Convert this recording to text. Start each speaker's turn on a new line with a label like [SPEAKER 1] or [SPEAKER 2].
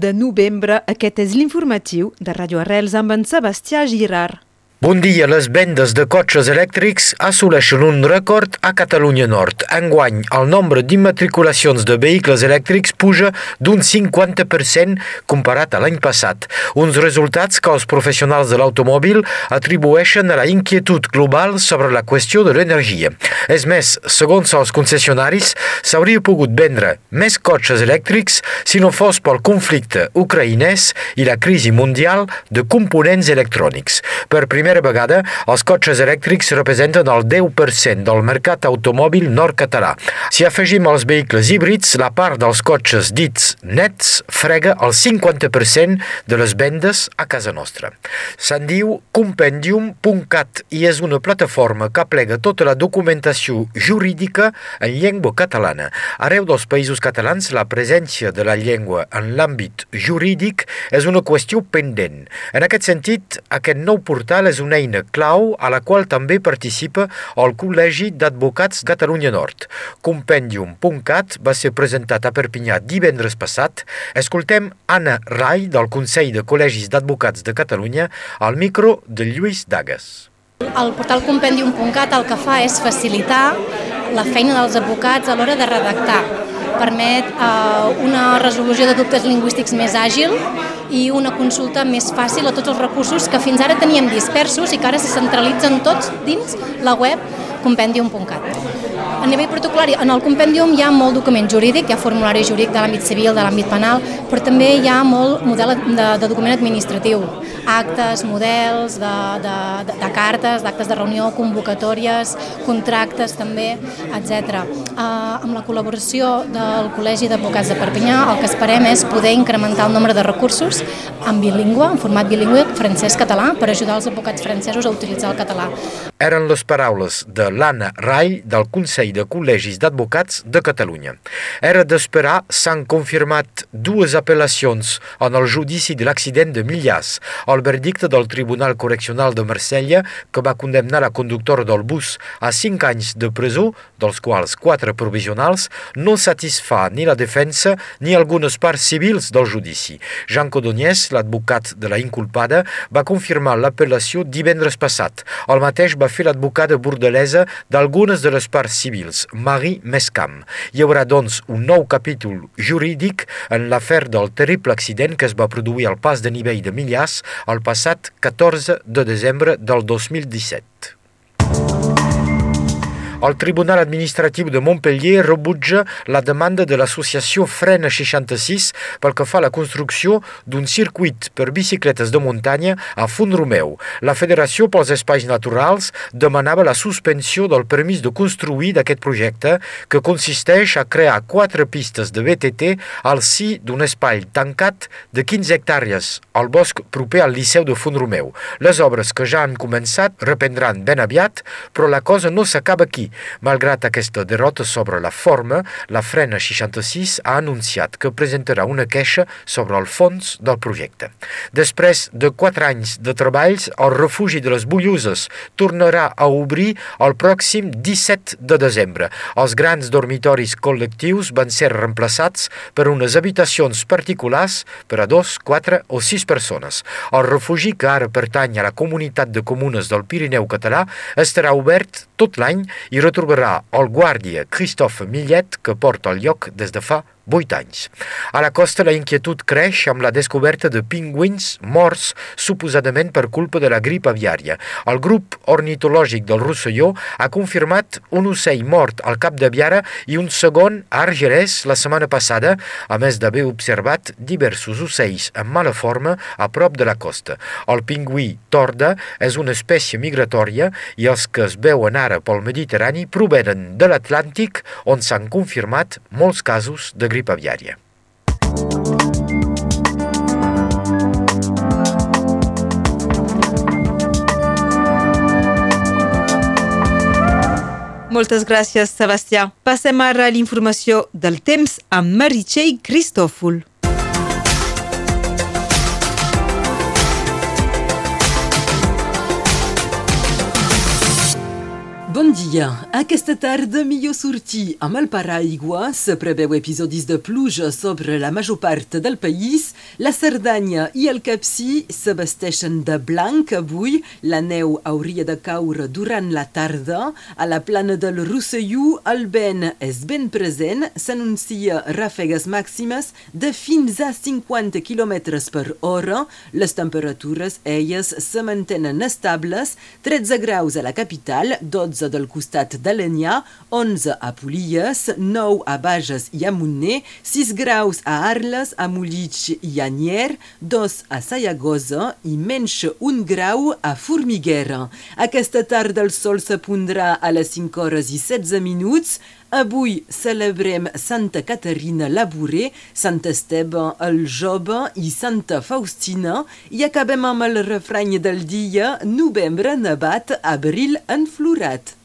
[SPEAKER 1] de novembre. Aquest és l'informatiu de Radio Arrels amb en Sebastià Girard.
[SPEAKER 2] Bon dia, les vendes de cotxes elèctrics assoleixen un rècord a Catalunya Nord. Enguany, el nombre d'immatriculacions de vehicles elèctrics puja d'un 50% comparat a l'any passat. Uns resultats que els professionals de l'automòbil atribueixen a la inquietud global sobre la qüestió de l'energia. És més, segons els concessionaris, s'hauria pogut vendre més cotxes elèctrics si no fos pel conflicte ucraïnès i la crisi mundial de components electrònics. Per primer primera vegada, els cotxes elèctrics representen el 10% del mercat automòbil nord-català. Si afegim els vehicles híbrids, la part dels cotxes dits nets frega el 50% de les vendes a casa nostra. Se'n diu compendium.cat i és una plataforma que plega tota la documentació jurídica en llengua catalana. Arreu dels països catalans, la presència de la llengua en l'àmbit jurídic és una qüestió pendent. En aquest sentit, aquest nou portal és una eina clau a la qual també participa el Col·legi d'Advocats Catalunya Nord. Compendium.cat va ser presentat a Perpinyà divendres passat. Escoltem Anna Rai del Consell de Col·legis d'Advocats de Catalunya al micro de Lluís Dagas.
[SPEAKER 3] El portal Compendium.cat el que fa és facilitar la feina dels advocats a l'hora de redactar. Permet eh, una resolució de dubtes lingüístics més àgil i una consulta més fàcil a tots els recursos que fins ara teníem dispersos i que ara se centralitzen tots dins la web compendium.cat. A nivell protocolari, en el compendium hi ha molt document jurídic, hi ha formulari jurídic de l'àmbit civil, de l'àmbit penal, però també hi ha molt model de, de document administratiu, actes, models de, de, de, de cartes, d'actes de reunió, convocatòries, contractes també, etc. Uh, amb la col·laboració del Col·legi d'Advocats de Perpinyà, el que esperem és poder incrementar el nombre de recursos en bilingüe, en format bilingüe, francès-català, per ajudar els advocats francesos a utilitzar el català.
[SPEAKER 2] Eren les paraules de l'Anna Rai del Consell de Col·legis d'Advocats de Catalunya. Era d'esperar, s'han confirmat dues apel·lacions en el judici de l'accident de Millàs, el verdicte del Tribunal Correccional de Marsella que va condemnar la conductor del bus a cinc anys de presó, dels quals quatre provisionals, no satisfà ni la defensa ni algunes parts civils del judici. Jean Codonyès, l'advocat de la inculpada, va confirmar l'apel·lació divendres passat. El mateix va fer l'advocada bordelesa d'algunes de les parts civils, Marie Mescam. Hi haurà, doncs, un nou capítol jurídic en l'afer del terrible accident que es va produir al pas de nivell de Millàs el passat 14 de desembre del 2017. El Tribunal Administratiu de Montpellier rebutja la demanda de l'associació Frena 66 pel que fa a la construcció d'un circuit per bicicletes de muntanya a Font Romeu. La Federació pels Espais Naturals demanava la suspensió del permís de construir d'aquest projecte que consisteix a crear quatre pistes de BTT al si d'un espai tancat de 15 hectàrees al bosc proper al Liceu de Font Romeu. Les obres que ja han començat reprendran ben aviat, però la cosa no s'acaba aquí. Malgrat aquesta derrota sobre la forma, la Frena 66 ha anunciat que presentarà una queixa sobre el fons del projecte. Després de quatre anys de treballs, el refugi de les Bulluses tornarà a obrir el pròxim 17 de desembre. Els grans dormitoris col·lectius van ser reemplaçats per unes habitacions particulars per a dos, quatre o sis persones. El refugi, que ara pertany a la comunitat de comunes del Pirineu català, estarà obert tot l'any i retrobarà el guàrdia Christophe Millet, que porta el lloc des de fa 8 anys. A la costa la inquietud creix amb la descoberta de pingüins morts suposadament per culpa de la grip aviària. El grup ornitològic del Rosselló ha confirmat un ocell mort al cap de Viara i un segon a Argerès la setmana passada, a més d'haver observat diversos ocells en mala forma a prop de la costa. El pingüí torda és una espècie migratòria i els que es veuen ara pel Mediterrani provenen de l'Atlàntic on s'han confirmat molts casos de grip aviària.
[SPEAKER 1] Moltes gràcies, Sebastià. Passem ara a l'informació del temps amb Meritxell Cristòfol.
[SPEAKER 4] Bon dia. Aquesta tarda millor sortir amb el paraigua. Se preveu episodis de pluja sobre la major part del país. La Cerdanya i el Capcí se vesteixen de blanc avui. La neu hauria de caure durant la tarda. A la plana del Rosselló el vent és ben present. S'anuncia ràfegues màximes de fins a 50 km per hora. Les temperatures, elles, se mantenen estables. 13 graus a la capital, 12 del costat de l'Enya, 11 a Polies, 9 a Bages i a Montner, 6 graus a Arles, a Molich i a Nier, 2 a Sayagosa i menys 1 grau a Formiguera. Aquesta tarda el sol se pondrà a les 5 hores i 16 minuts, Avui celebrem Santa Caterina Labouré, Sant Esteve el Jove i Santa Faustina i acabem amb el refrany del dia Novembre nevat, abril enflorat.